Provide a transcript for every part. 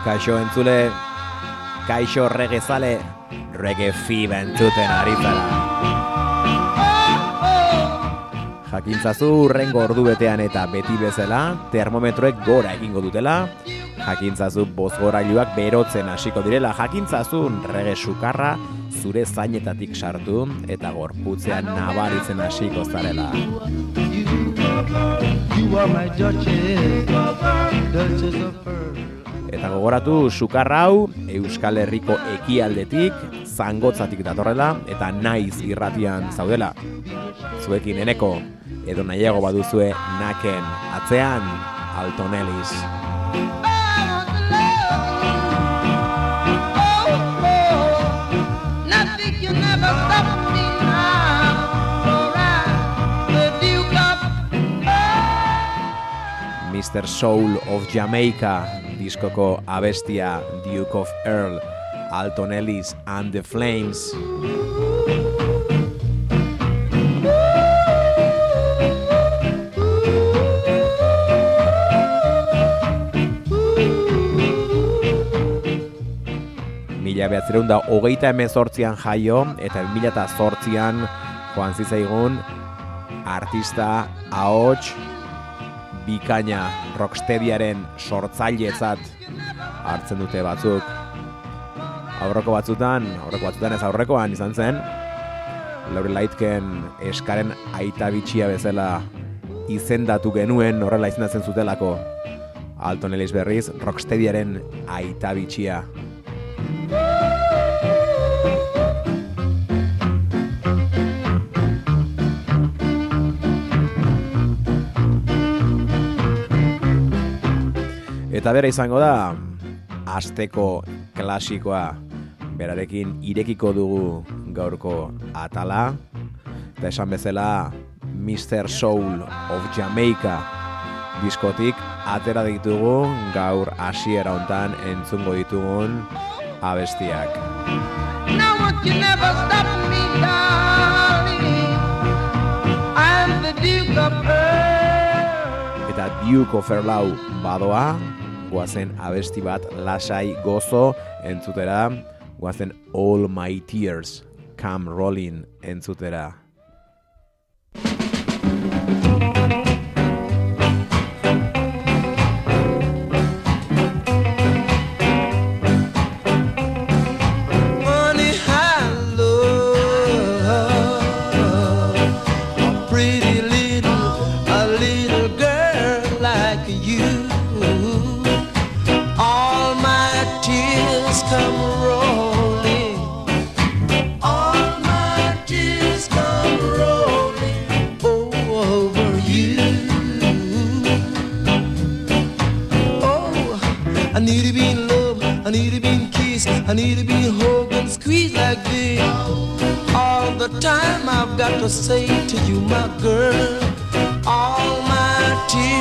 Kaixo entzule, kaixo regezale, rege fiba entzuten ari zara. Jakintzazu urrengo ordu betean eta beti bezala, termometroek gora egingo dutela, jakintzazu bozgorailuak berotzen hasiko direla, jakintzazu rege sukarra zure zainetatik sartu eta gorputzean nabaritzen hasiko zarela. you are my duchess, duchess of Earl. Eta gogoratu sukarra hau Euskal Herriko ekialdetik, zangotzatik datorrela eta naiz irratian zaudela. Zuekin eneko, edo nahiago baduzue naken atzean Alton Ellis. Nothing can ever stop me now. For I'm the Duke of Mr. Soul of Jamaica diskoko abestia Duke of Earl, Alton Ellis and the Flames. Mila behatzereun da hogeita hemezortzian jaio eta mila eta zortzian joan zitzaigun artista ahots bikaina rocksteadyaren sortzailetzat hartzen dute batzuk. Aurreko batzutan, aurreko batzutan ez aurrekoan izan zen, Laure Laitken eskaren aita bitxia bezala izendatu genuen horrela izendatzen zutelako. Alton Ellis berriz, Rocksteadyaren aita bitxia. Eta bera izango da, asteko klasikoa berarekin irekiko dugu gaurko atala. Eta esan bezala, Mr. Soul of Jamaica diskotik atera ditugu gaur hasiera hontan entzungo ditugun abestiak. Now won't you never stop me, darling? I'm the Duke of Earl. Eta Duke of Erlau badoa, guazen abesti bat lasai gozo entzutera, guazen All My Tears Come Rolling entzutera. I need to be hugged and squeezed like this. All the time I've got to say to you, my girl, all my tears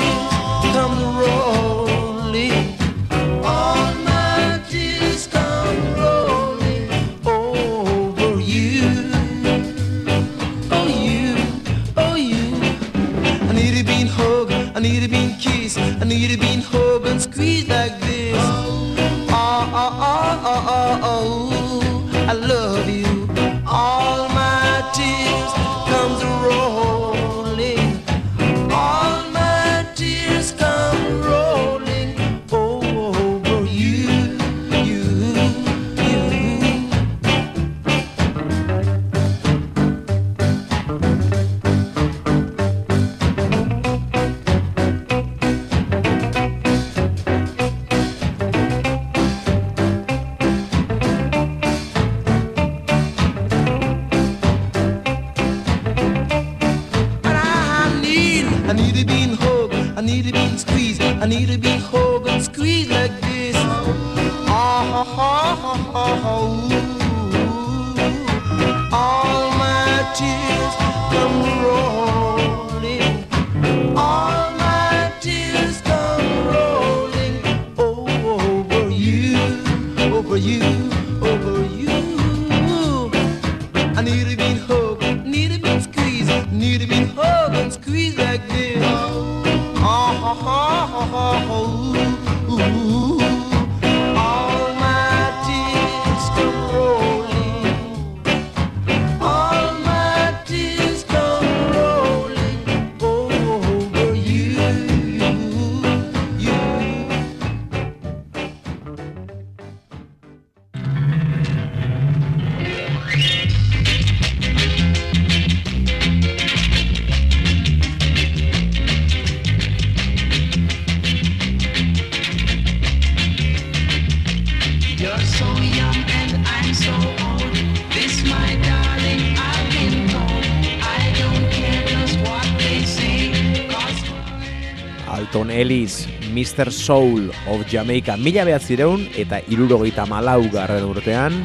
Mr. Soul of Jamaica, mila behatzireun eta irurogeita malau garren urtean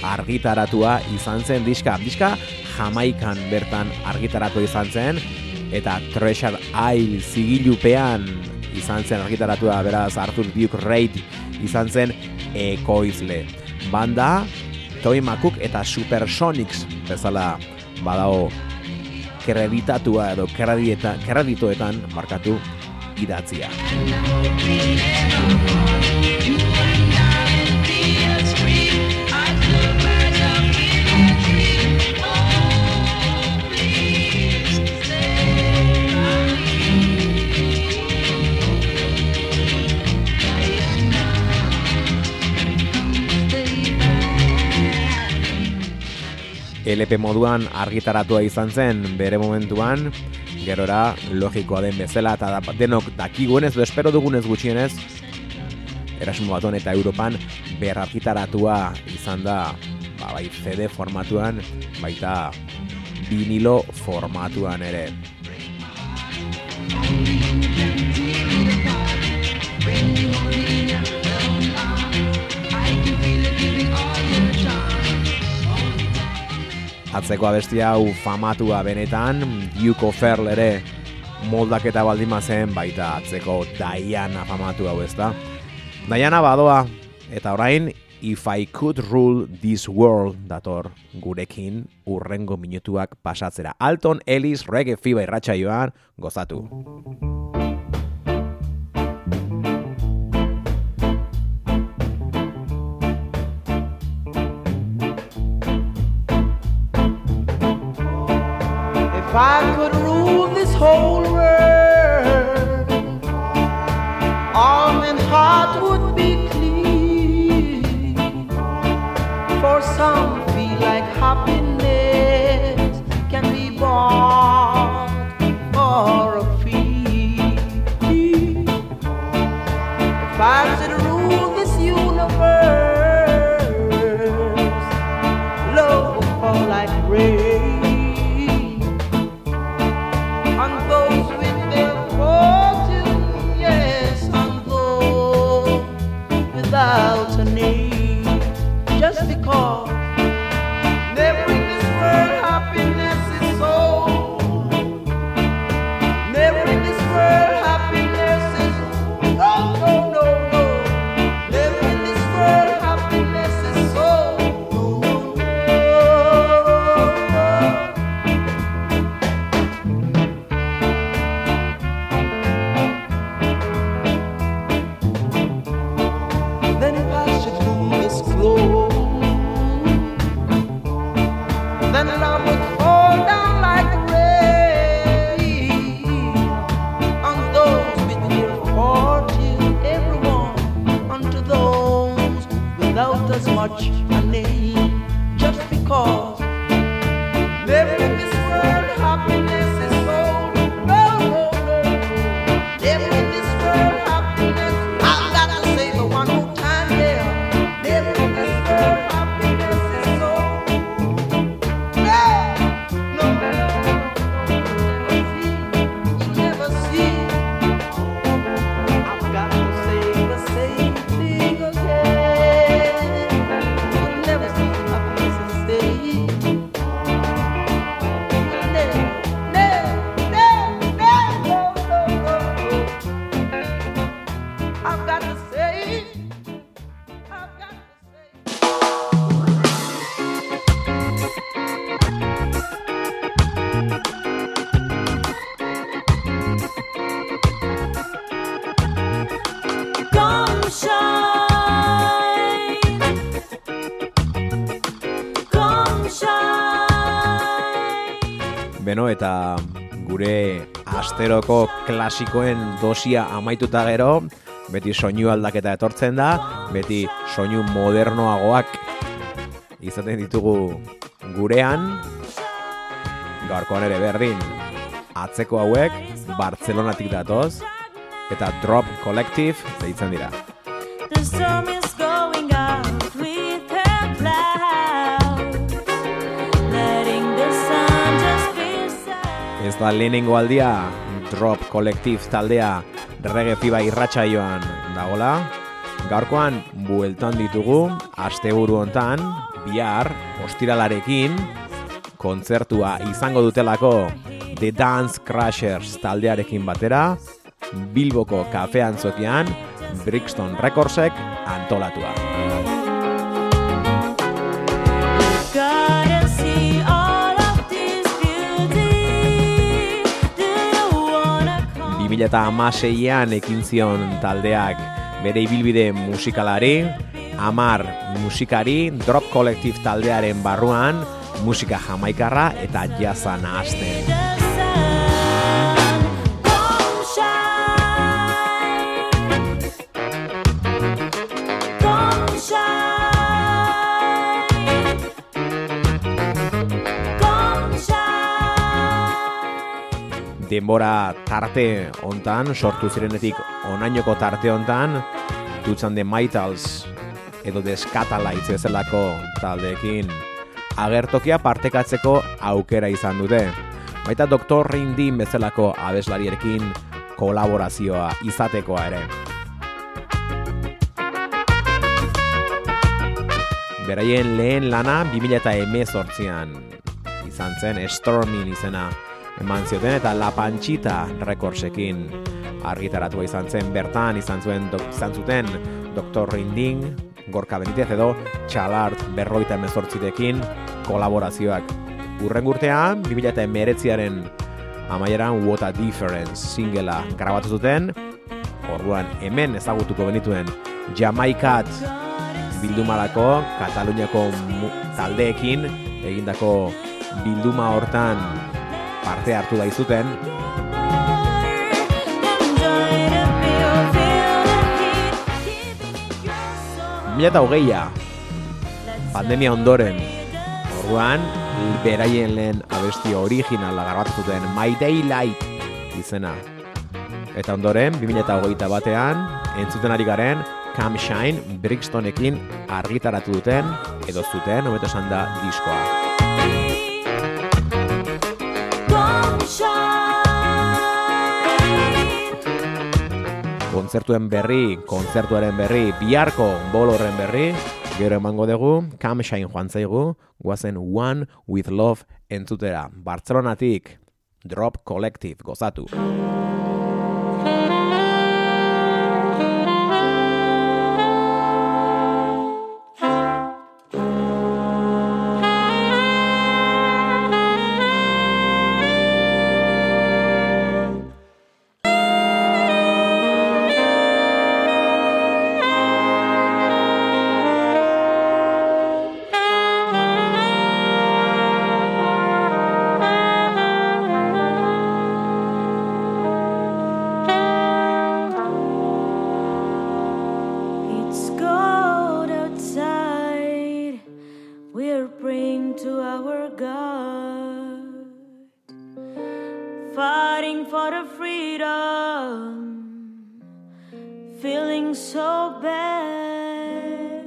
argitaratua izan zen diska. Diska Jamaikan bertan argitaratu izan zen eta Treasure Isle zigilupean izan zen argitaratua beraz Arthur Duke Reid izan zen ekoizle. Banda Toy McCook eta Supersonics bezala badago kreditatua edo kreditoetan markatu idatzia. LP moduan argitaratua izan zen bere momentuan gerora logikoa den bezala eta denok dakiguenez, edo espero dugunez gutxienez, Erasmo Baton eta Europan berrargitaratua izan da ba, bai CD formatuan, baita vinilo formatuan ere. Atzeko abestia hau famatua benetan, Yuko Ferl ere moldaketa baldin bazen baita atzeko Diana famatu hau ezta. Diana badoa, eta orain If I Could Rule This World dator gurekin urrengo minutuak pasatzera. Alton Ellis Reggae Fiba irratsaioan gozatu. I could rule this whole world, all men's heart would be clean. For some feel like happiness can be bought then love would fall down like rain those fortune, everyone unto those without as much a name, Eta gure asteroko klasikoen dosia amaituta gero, beti soinu aldaketa etortzen da, beti soinu modernoagoak izaten ditugu gurean, gaurkoan ere berdin, atzeko hauek, Bartzelonatik datoz, eta Drop Collective deitzen dira. Ez da lehenengo aldia Drop Collective taldea reggae fiba irratsaioan dagola. Gaurkoan bueltan ditugu asteburu hontan bihar ostiralarekin kontzertua izango dutelako The Dance Crashers taldearekin batera Bilboko kafean zokian Brixton Recordsek antolatua. 2008an ekin zion taldeak bere ibilbide musikalari, Amar musikari, Drop Collective taldearen barruan, musika jamaikarra eta jazan hasten. Denbora tarte hontan, sortu zirenetik onainoko tarte hontan, dutzan de Maitals edo de Scatalites bezalako taldeekin agertokia partekatzeko aukera izan dute. Baita Dr. Rindin bezalako abeslariekin kolaborazioa izatekoa ere. Beraien lehen lana 2018an izan zen Stormin izena eman zioten eta La Panchita rekordsekin argitaratua izan zen bertan izan zuen dok, izan zuten Dr. Rinding, Gorka Benitez edo Txalart berroita emezortzitekin kolaborazioak. Urren urtean, 2019aren amaieran What a Difference singela grabatu zuten, orduan hemen ezagutuko benituen Jamaikat bildumarako Kataluniako taldeekin egindako bilduma hortan parte hartu daizuten. Mila eta hogeia pandemia ondoren. Orduan beraien lehen abesti originala garbatu zuten My Daylight izena. Eta ondoren 2008 batean entzuten ari garen Come Shine Brixtonekin argitaratu duten edo zuten hobeto esan da diskoa kontzertuen berri, kontzertuaren berri, biharko bolorren berri, gero emango dugu, Shine joan zaigu, guazen One with Love entzutera. Bartzelonatik, Drop Collective, gozatu. Bad.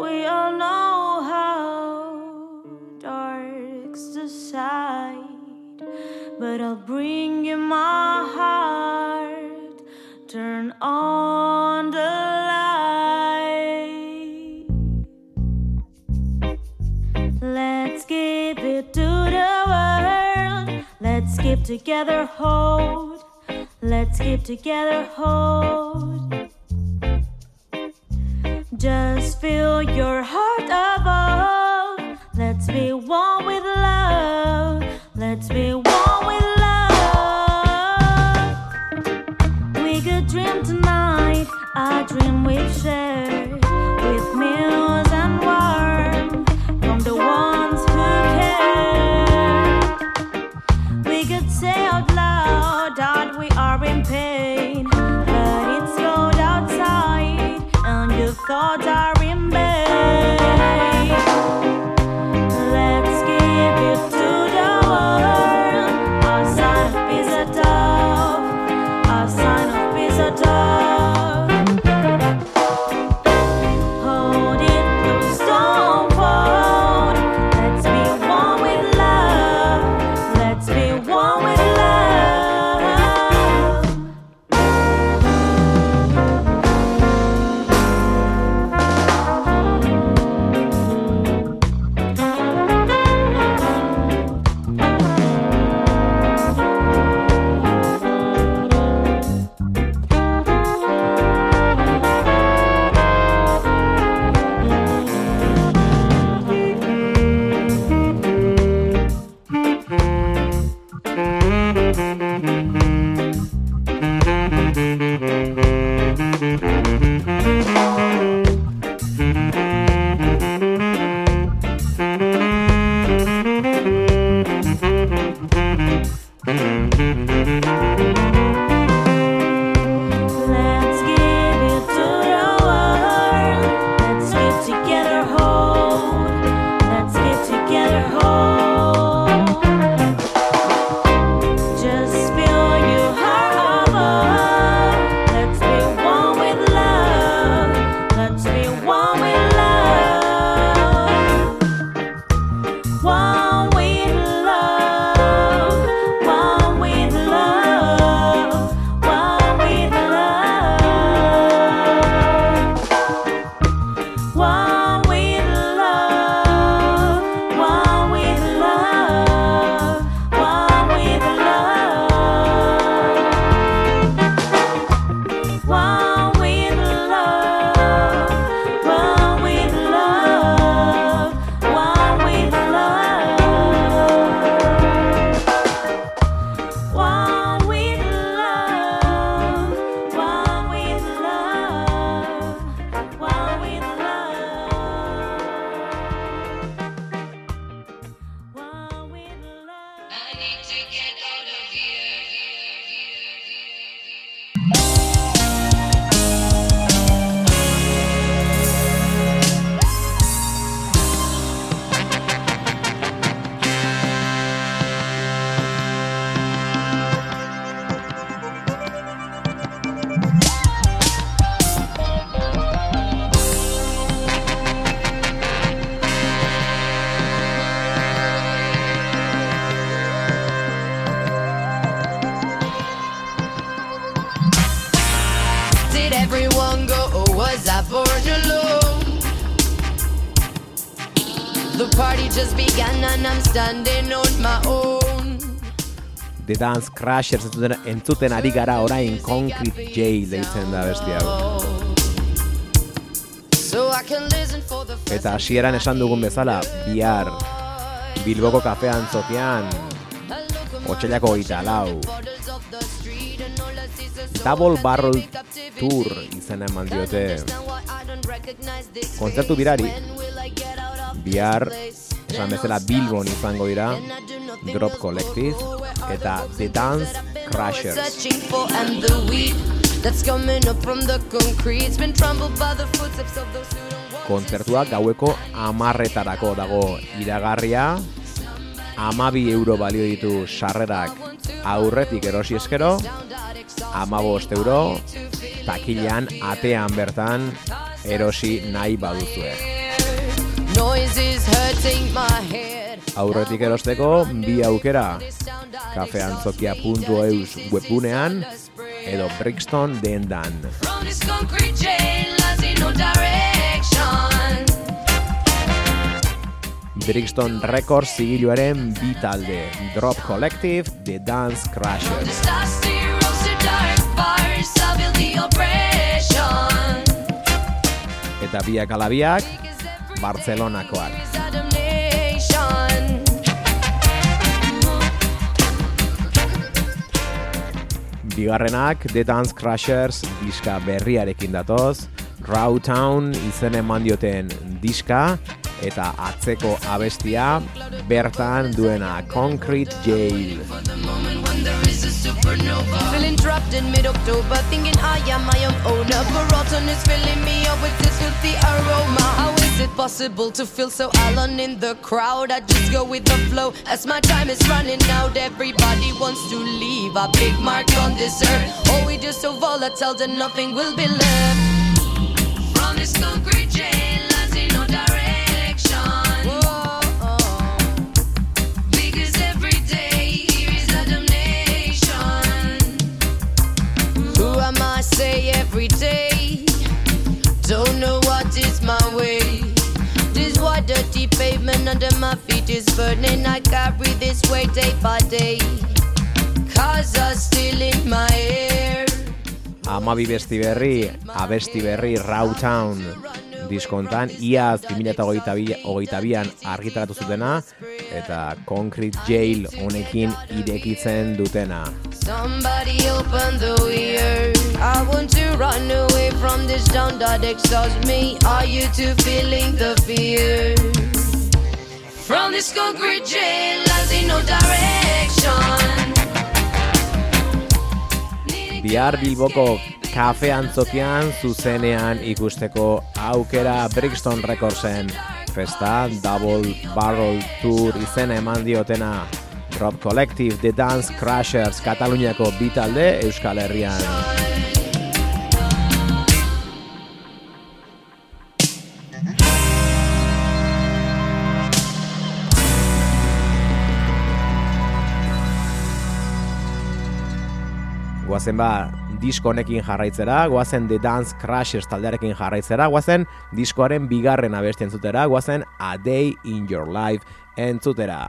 We all know how dark's the side, but I'll bring you my heart. Turn on the light. Let's give it to the world. Let's keep together hold. Let's keep together hold. Just feel your heart above. Let's be one with love. Let's be one The Dance Crashers entzuten, entzuten ari gara orain Concrete Jail deitzen da besti hau. Eta hasieran esan dugun bezala, bihar Bilboko kafean zokian, otxailako gita lau, Double Barrel Tour izena eman diote kontzertu birari. Bihar, esan bezala Bilbon izango dira, Drop Collective eta The Dance Crashers. Kontzertua gaueko amarretarako dago. Iragarria, amabi euro balio ditu sarrerak. Aurretik erosi eskero, amabost euro, takilean atean bertan erosi nahi baduzue. Aurretik erosteko bi aukera, kafeantzokia.eus webgunean edo Brixton dendan. Brixton Records zigiluaren bi talde, Drop Collective, The Dance Crashers. Eta biak alabiak, Damnation. Bigarrenak The Dance Crashers diska berriarekin datoz, Raw Town izen eman dioten diska eta atzeko abestia bertan duena Concrete Jail. In mid-October, thinking I am my own owner. Baroton is filling me up with this filthy aroma. How is it possible to feel so alone in the crowd? I just go with the flow as my time is running out. Everybody wants to leave a big mark on this earth. Oh, we just so volatile that nothing will be left. From this concrete jail, pavement under my feet is burning. I carry this weight day by day. Cause are still in my air. Amabi besti berri, abesti berri Raw Town diskontan, iaz 2022an argitaratu zutena, eta Concrete Jail honekin irekitzen dutena. Somebody open the ear. I want to run away from this down that exhausts me. Are you too feeling the fear? From this concrete jail, see no direction. Bihar Bilboko kafe antzokian zuzenean ikusteko aukera Brixton Recordsen festa Double Barrel Tour izena eman diotena Drop Collective, The Dance Crashers, Kataluniako bi talde Euskal Herrian. Guazen ba, disko honekin jarraitzera, guazen The Dance Crashers taldearekin jarraitzera, guazen diskoaren bigarren abesti entzutera, guazen A Day in Your Life entzutera.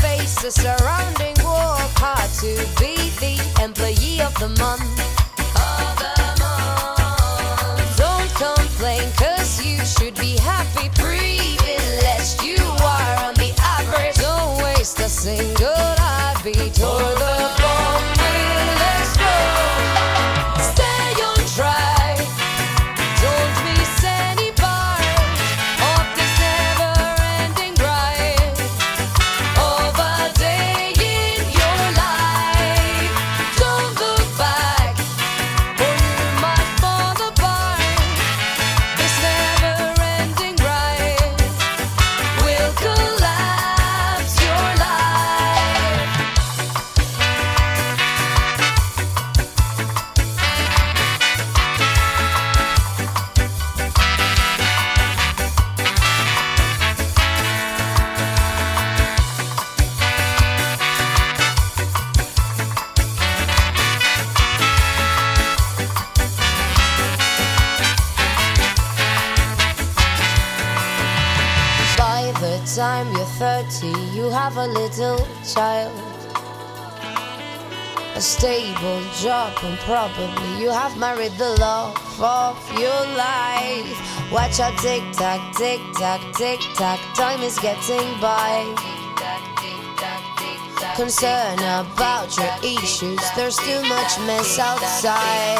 Faces surrounding work hard to be the employee of the month. Probably you have married the love of your life. Watch out, tick tock, tick tock, tick tock. Time is getting by. Concern about your issues, there's too much mess outside.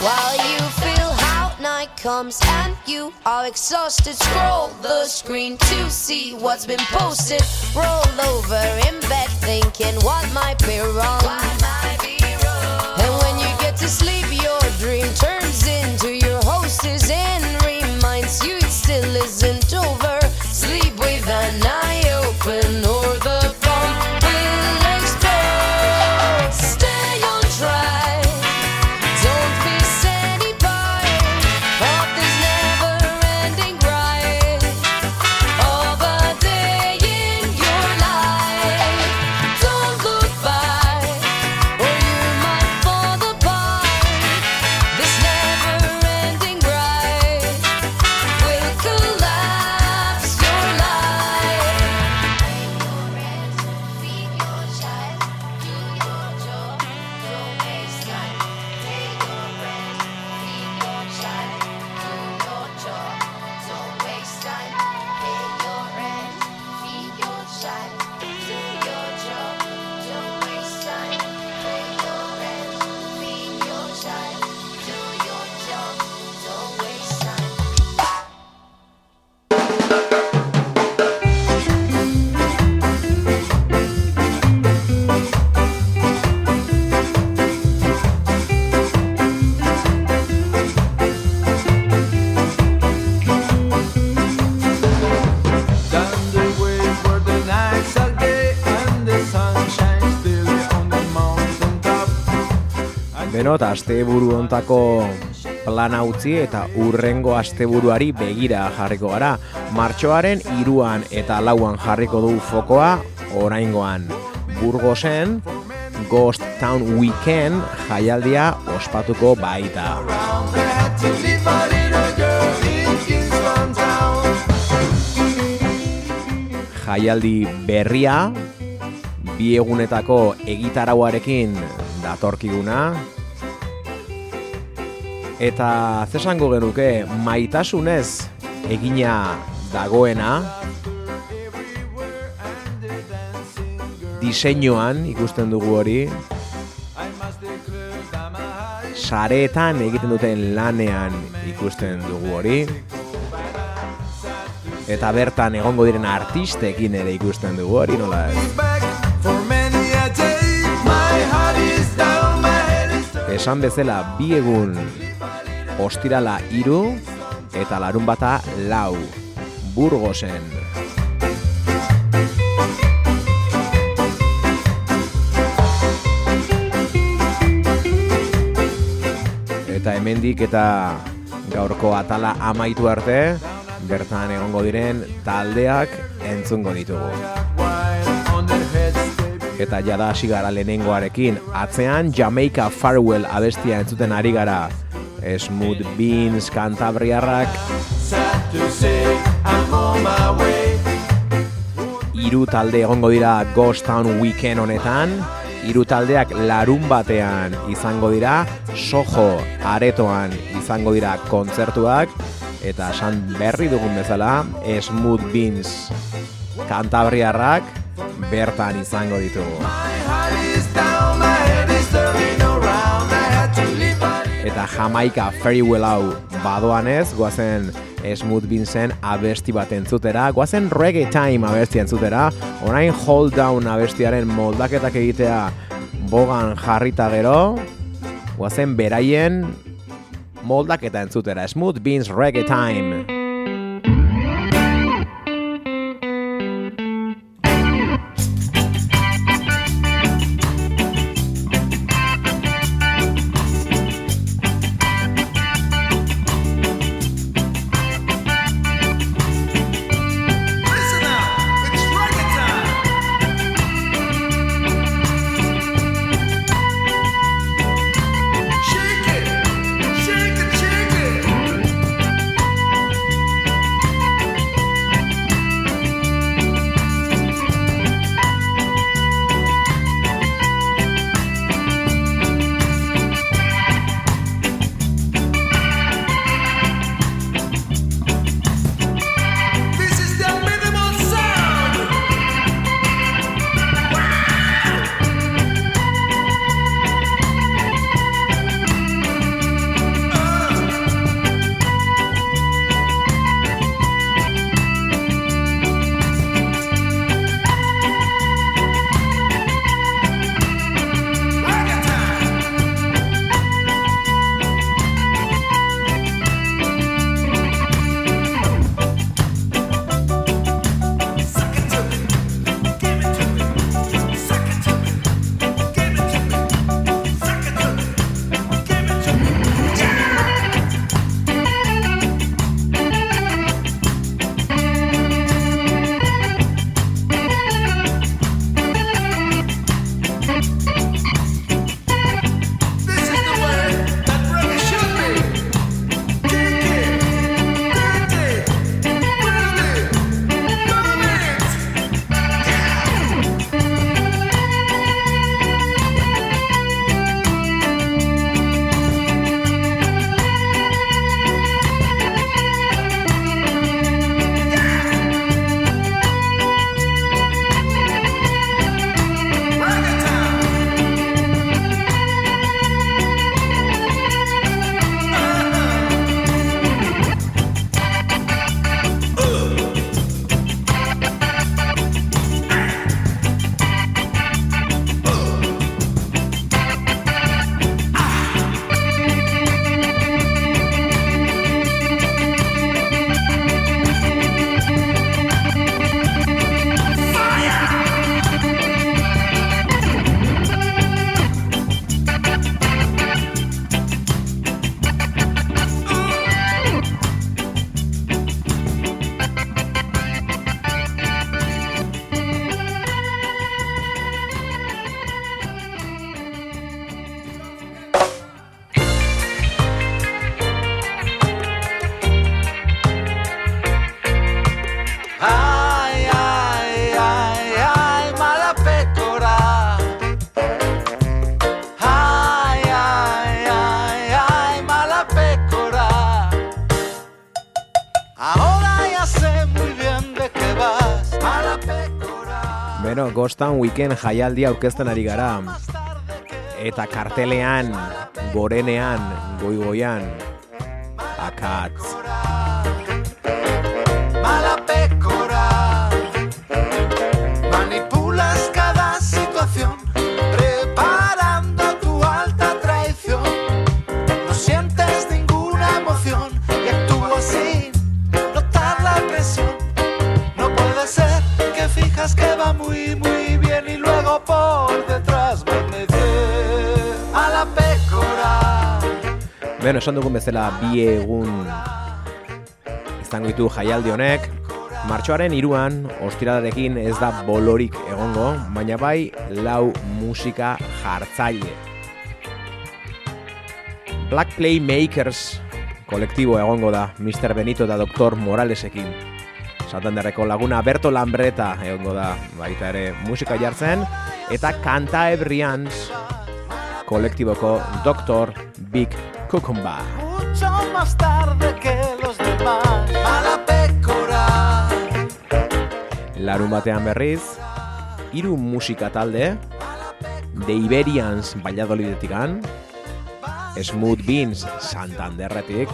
While you feel how night comes and you are exhausted, scroll the screen to see what's been posted. Roll over in bed thinking what might be wrong. Sleep, Beno, eta asteburu hontako plana utzi eta urrengo asteburuari begira jarriko gara. Martxoaren iruan eta lauan jarriko du fokoa oraingoan. Burgosen Ghost Town Weekend jaialdia ospatuko baita. Jaialdi berria bi egunetako egitarauarekin datorkiguna eta zesango genuke maitasunez egina dagoena diseinuan ikusten dugu hori sareetan egiten duten lanean ikusten dugu hori eta bertan egongo diren artistekin ere ikusten dugu hori nola ez? Esan bezala bi egun ostirala iru eta larun bata lau. Burgosen. Eta hemendik eta gaurko atala amaitu arte bertan egongo diren taldeak entzungo ditugu. Eta jada hasi gara lehenengoarekin, atzean Jamaica Farewell abestia entzuten ari gara. Smooth Beans kantabriarrak hiru talde egongo dira Ghost Town Weekend honetan. Hiru taldeak larun batean izango dira, Soho aretoan izango dira kontzertuak, eta esan berri dugun bezala, Smooth Beans kantabriarrak bertan izango ditugu. Eta Jamaica Farewell hau badoanez, goazen Smooth Beansen abesti bat entzutera, goazen Reggae Time abesti entzutera, orain Hold Down abestiaren moldaketak egitea bogan jarrita gero, goazen beraien moldaketa entzutera, Smooth Beans Reggae Time. Ay, ay, ay, ay, mala pecora. Ay, ay, ay, ay, mala pecora. Ahora ya sé muy bien de qué vas, mala pecora. Beno, Ghost Town Weekend jaialdia aurkezten ari gara. Eta kartelean, gorenean, goigoian, akatz. Beno, esan dugun bezala bi egun izango ditu jaialdi honek, Martxoaren iruan, ostiralarekin ez da bolorik egongo, baina bai lau musika jartzaile. Black Playmakers kolektibo egongo da Mr. Benito eta Dr. Moralesekin. Santanderreko laguna Berto Lambreta egongo da baita ere musika jartzen, eta Kanta Ebrians kolektiboko Dr. Big Cucumba. Mucho más tarde que los demás. Mala pécora. Larun batean berriz, hiru musika talde, The Iberians Valladolidetikan, Smooth Beans Santanderretik,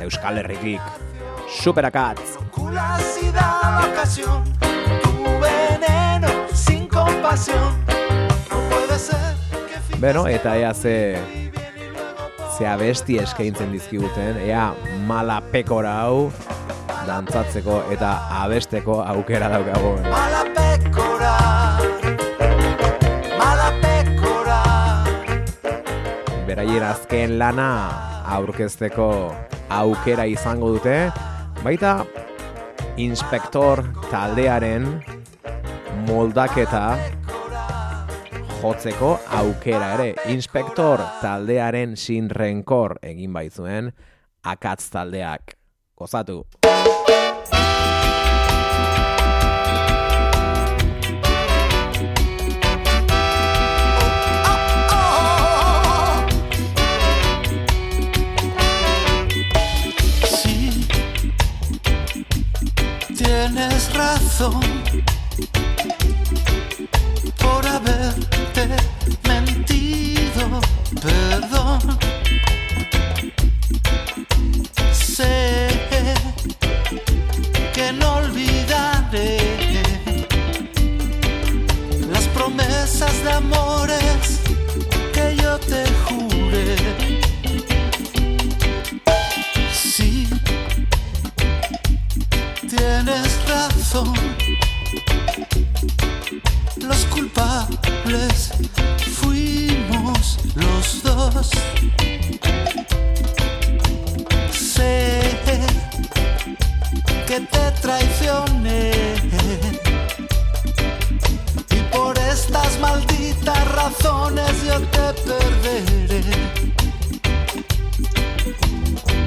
Euskal Herritik, Superakatz. Culas y da la ocasión. Tu veneno sin compasión. No puede ser que fin- Beno, eta ea ze, ze abesti eskaintzen dizkiguten, ea mala pekora hau, dantzatzeko eta abesteko aukera daukagun. Mala pécora. Mala pécora. beraien azken lana aurkezteko aukera izango dute, baita inspektor taldearen moldaketa jotzeko aukera ere. Inspektor taldearen sin renkor egin baitzuen akatz taldeak. Gozatu. Tienes razón de amores que yo te juré. Sí, tienes razón. Razones yo te perderé.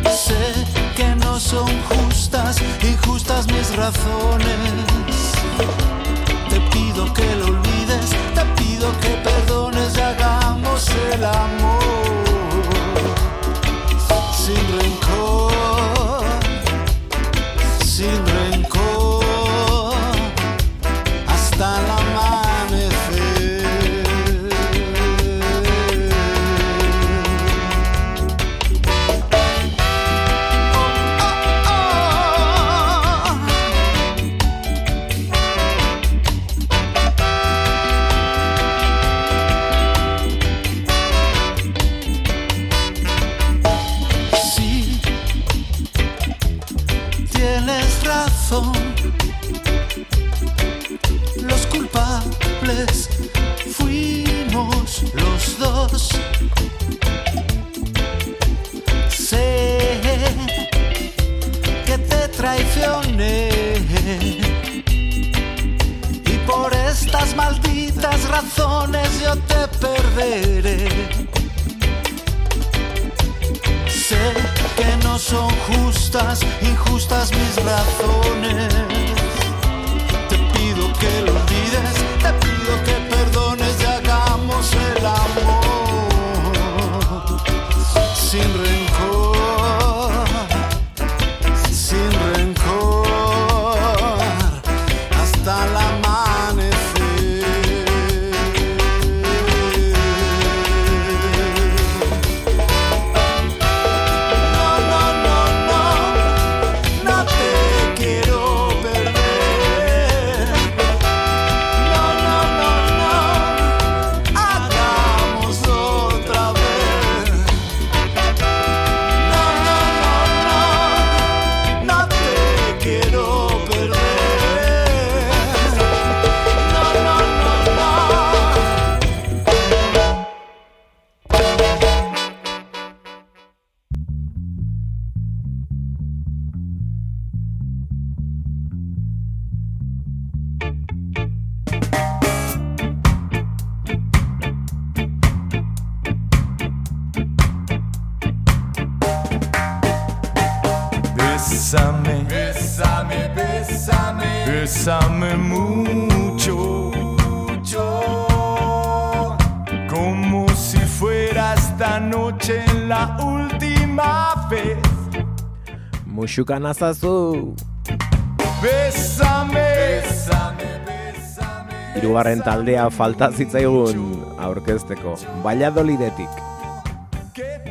Sé que no son justas, injustas mis razones. Musuka nazazu! Bésame, Hirugarren taldea falta zitzaigun aurkezteko. Valladolidetik.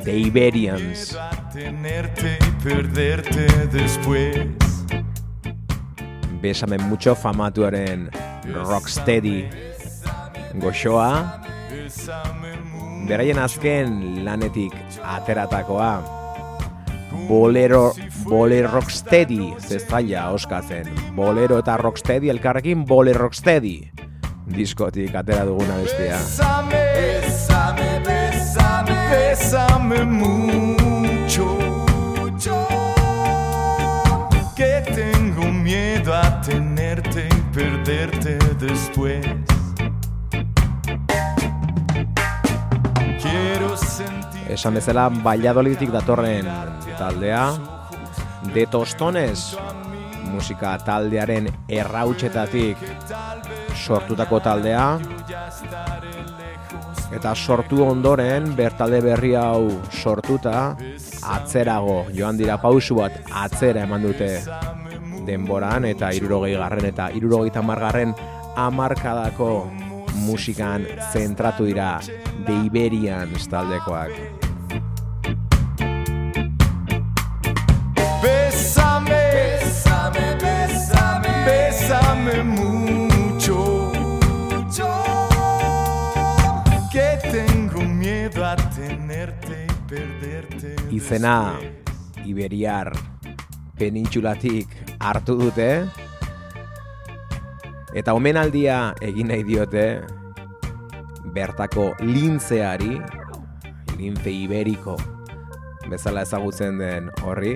The Iberians. tenerte y perderte después. Besame mucho famatuaren Rocksteady goxoa. Beraien azken lanetik ateratakoa. Bolero, bolero rocksteady zeztaila oskatzen. Bolero eta rocksteady elkarrekin bolero rocksteady. Diskotik atera duguna bestia. Bésame, bésame, bésame, bésame mucho. Que tengo miedo a tenerte y perderte después. Quiero sentir Esan bezala Valladolidik datorren taldea De Tostones musika taldearen errautsetatik sortutako taldea eta sortu ondoren bertalde berri hau sortuta atzerago joan dira pausu bat atzera eman dute denboran eta irurogei garren eta irurogei tamargarren amarkadako musikan zentratu dira The Iberians taldekoak. Izena Iberiar penintxulatik hartu dute. Eta omenaldia egin nahi diote bertako lintzeari lintze iberiko bezala ezagutzen den horri.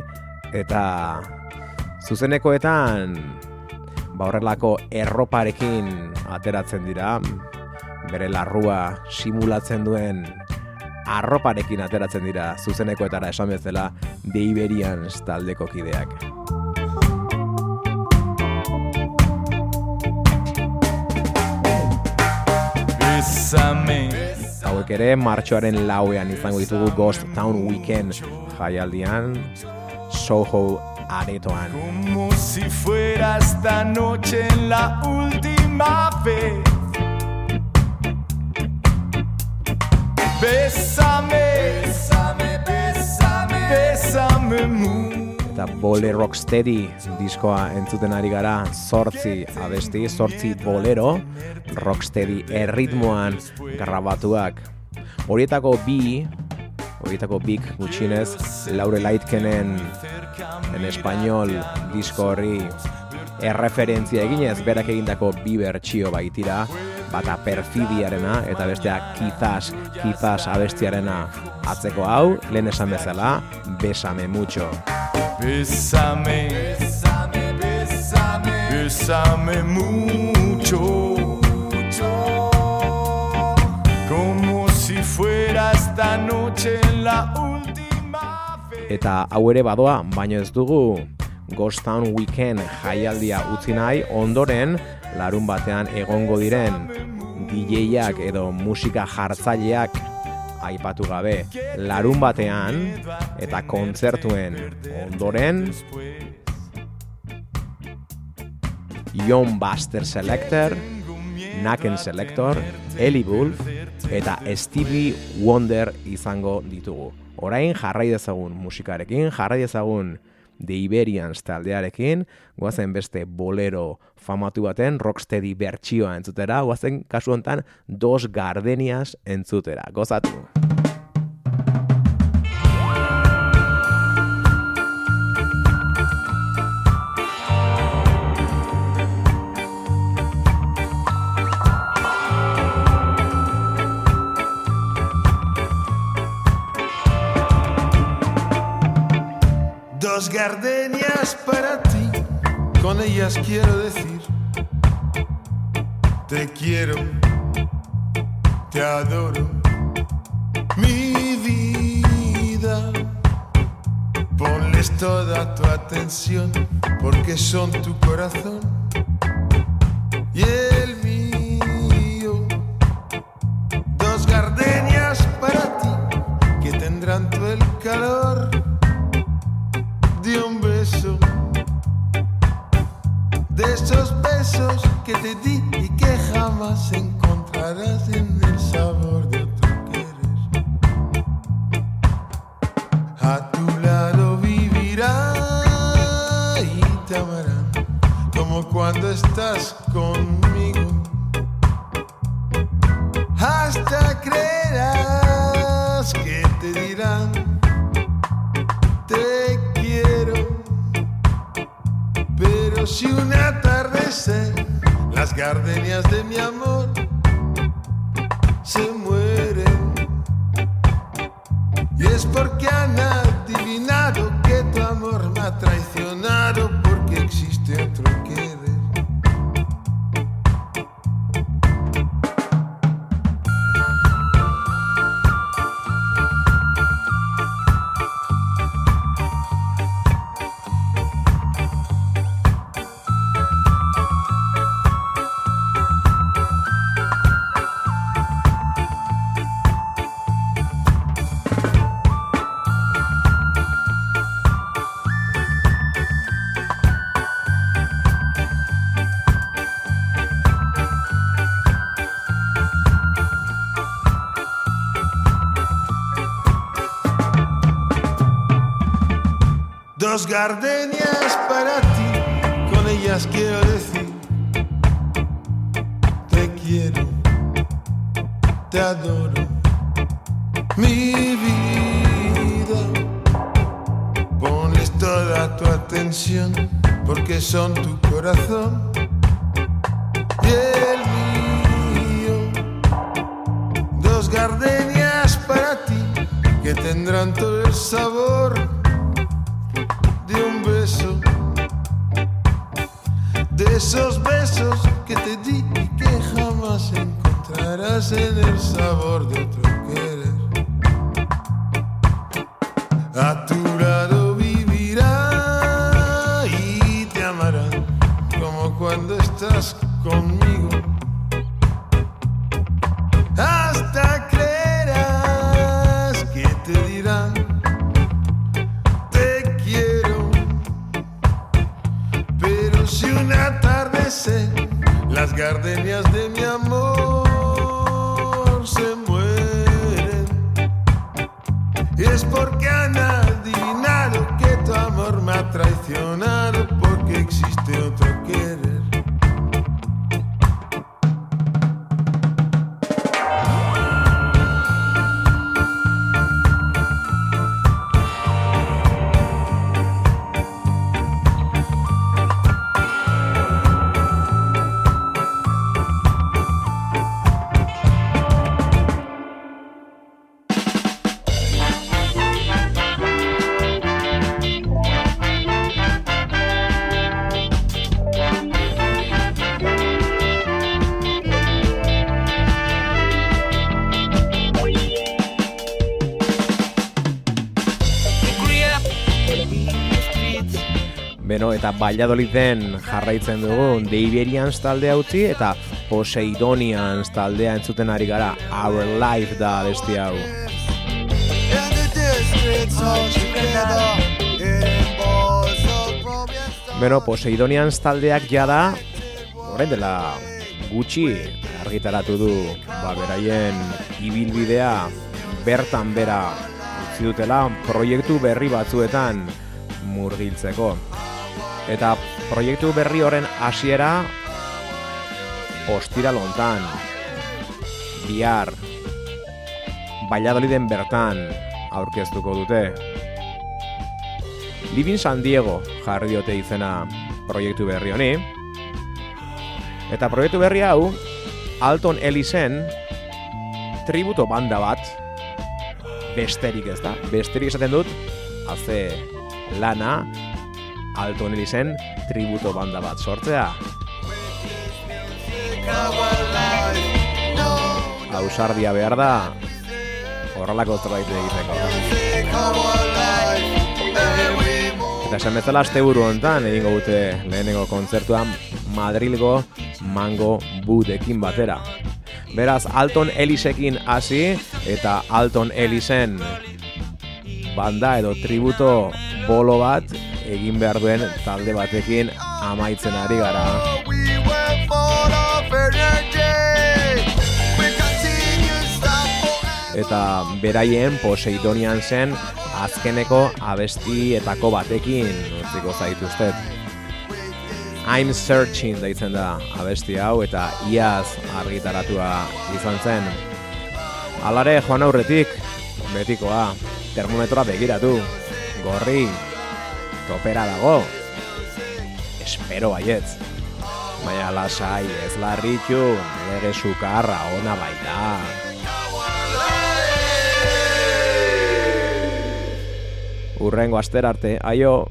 Eta zuzenekoetan ba horrelako erroparekin ateratzen dira bere larrua simulatzen duen arroparekin ateratzen dira zuzenekoetara esan bezala The Iberians taldeko kideak. Hauek ere martxoaren lauean izango ditugu Ghost Town Weekend jaialdian Soho aretoan. como si fuera esta noche la última vez. Bésame, bésame, bésame, bésame mucho. Eta Bole Rocksteady diskoa entzuten ari gara sortzi abesti, sortzi bolero Rocksteady erritmoan grabatuak. Horietako bi, horietako bik gutxinez, Laure Laitkenen en español disko horri erreferentzia eginez berak egindako bi bertsio baitira, bata perfidiarena eta bestea kizas, kizas abestiarena atzeko hau, lehen esan bezala, besame mucho. Bésame, bésame, bésame, bésame mucho, como si fuera esta noche la última vez. Eta hau ere badoa, baino ez dugu Ghost Town Weekend jaialdia utzi nahi, ondoren larun batean egongo diren DJak edo musika jartzaileak aipatu gabe larun batean eta kontzertuen ondoren Ion Buster Selector, Naken Selector, Eli Wolf eta Stevie Wonder izango ditugu. Orain jarrai dezagun musikarekin, jarrai dezagun The Iberians taldearekin, guazen beste bolero famatu baten rocksteady bertsioa entzutera, guazen kasu hontan dos gardenias entzutera. Gozatu! Gardenias para ti, con ellas quiero decir, te quiero, te adoro, mi vida. Ponle Pones toda tu atención porque son tu corazón y gardenias para ti, con ellas quiero decir, te quiero, te adoro, mi vida. Pones toda tu atención porque son tu corazón eta Valladoliden jarraitzen dugu The Iberians taldea utzi eta Poseidonians taldea entzuten ari gara Our Life da besti hau. Beno, Poseidonians taldeak jada orain dela gutxi argitaratu du ba, beraien ibilbidea bertan bera utzi dutela proiektu berri batzuetan murgiltzeko. Eta proiektu berri horren hasiera ostira lontan, bihar, Valladoliden bertan aurkeztuko dute. Living San Diego jarri diote izena proiektu berri honi. Eta proiektu berri hau, Alton Ellisen tributo banda bat, besterik ez da, besterik esaten dut, haze lana, Alton Ellisen tributo banda bat sortzea. Ausardia behar da, horrelako zerbait egiteko. Eta esan bezala asteburu hontan egingo dute lehenengo kontzertuan Madrilgo Mango Budekin batera. Beraz, Alton Elisekin hasi eta Alton Elisen banda edo tributo bolo bat egin behar duen talde batekin amaitzen ari gara. Eta beraien Poseidonian zen azkeneko abestietako batekin utziko zaituztet. I'm Searching deitzen da abesti hau eta iaz argitaratua izan zen. Alare joan aurretik, betikoa, termometroa begiratu, gorri, topera dago, espero baietz. Baina lasai ez larritu, lege sukarra ona baita. Urrengo aster arte, aio!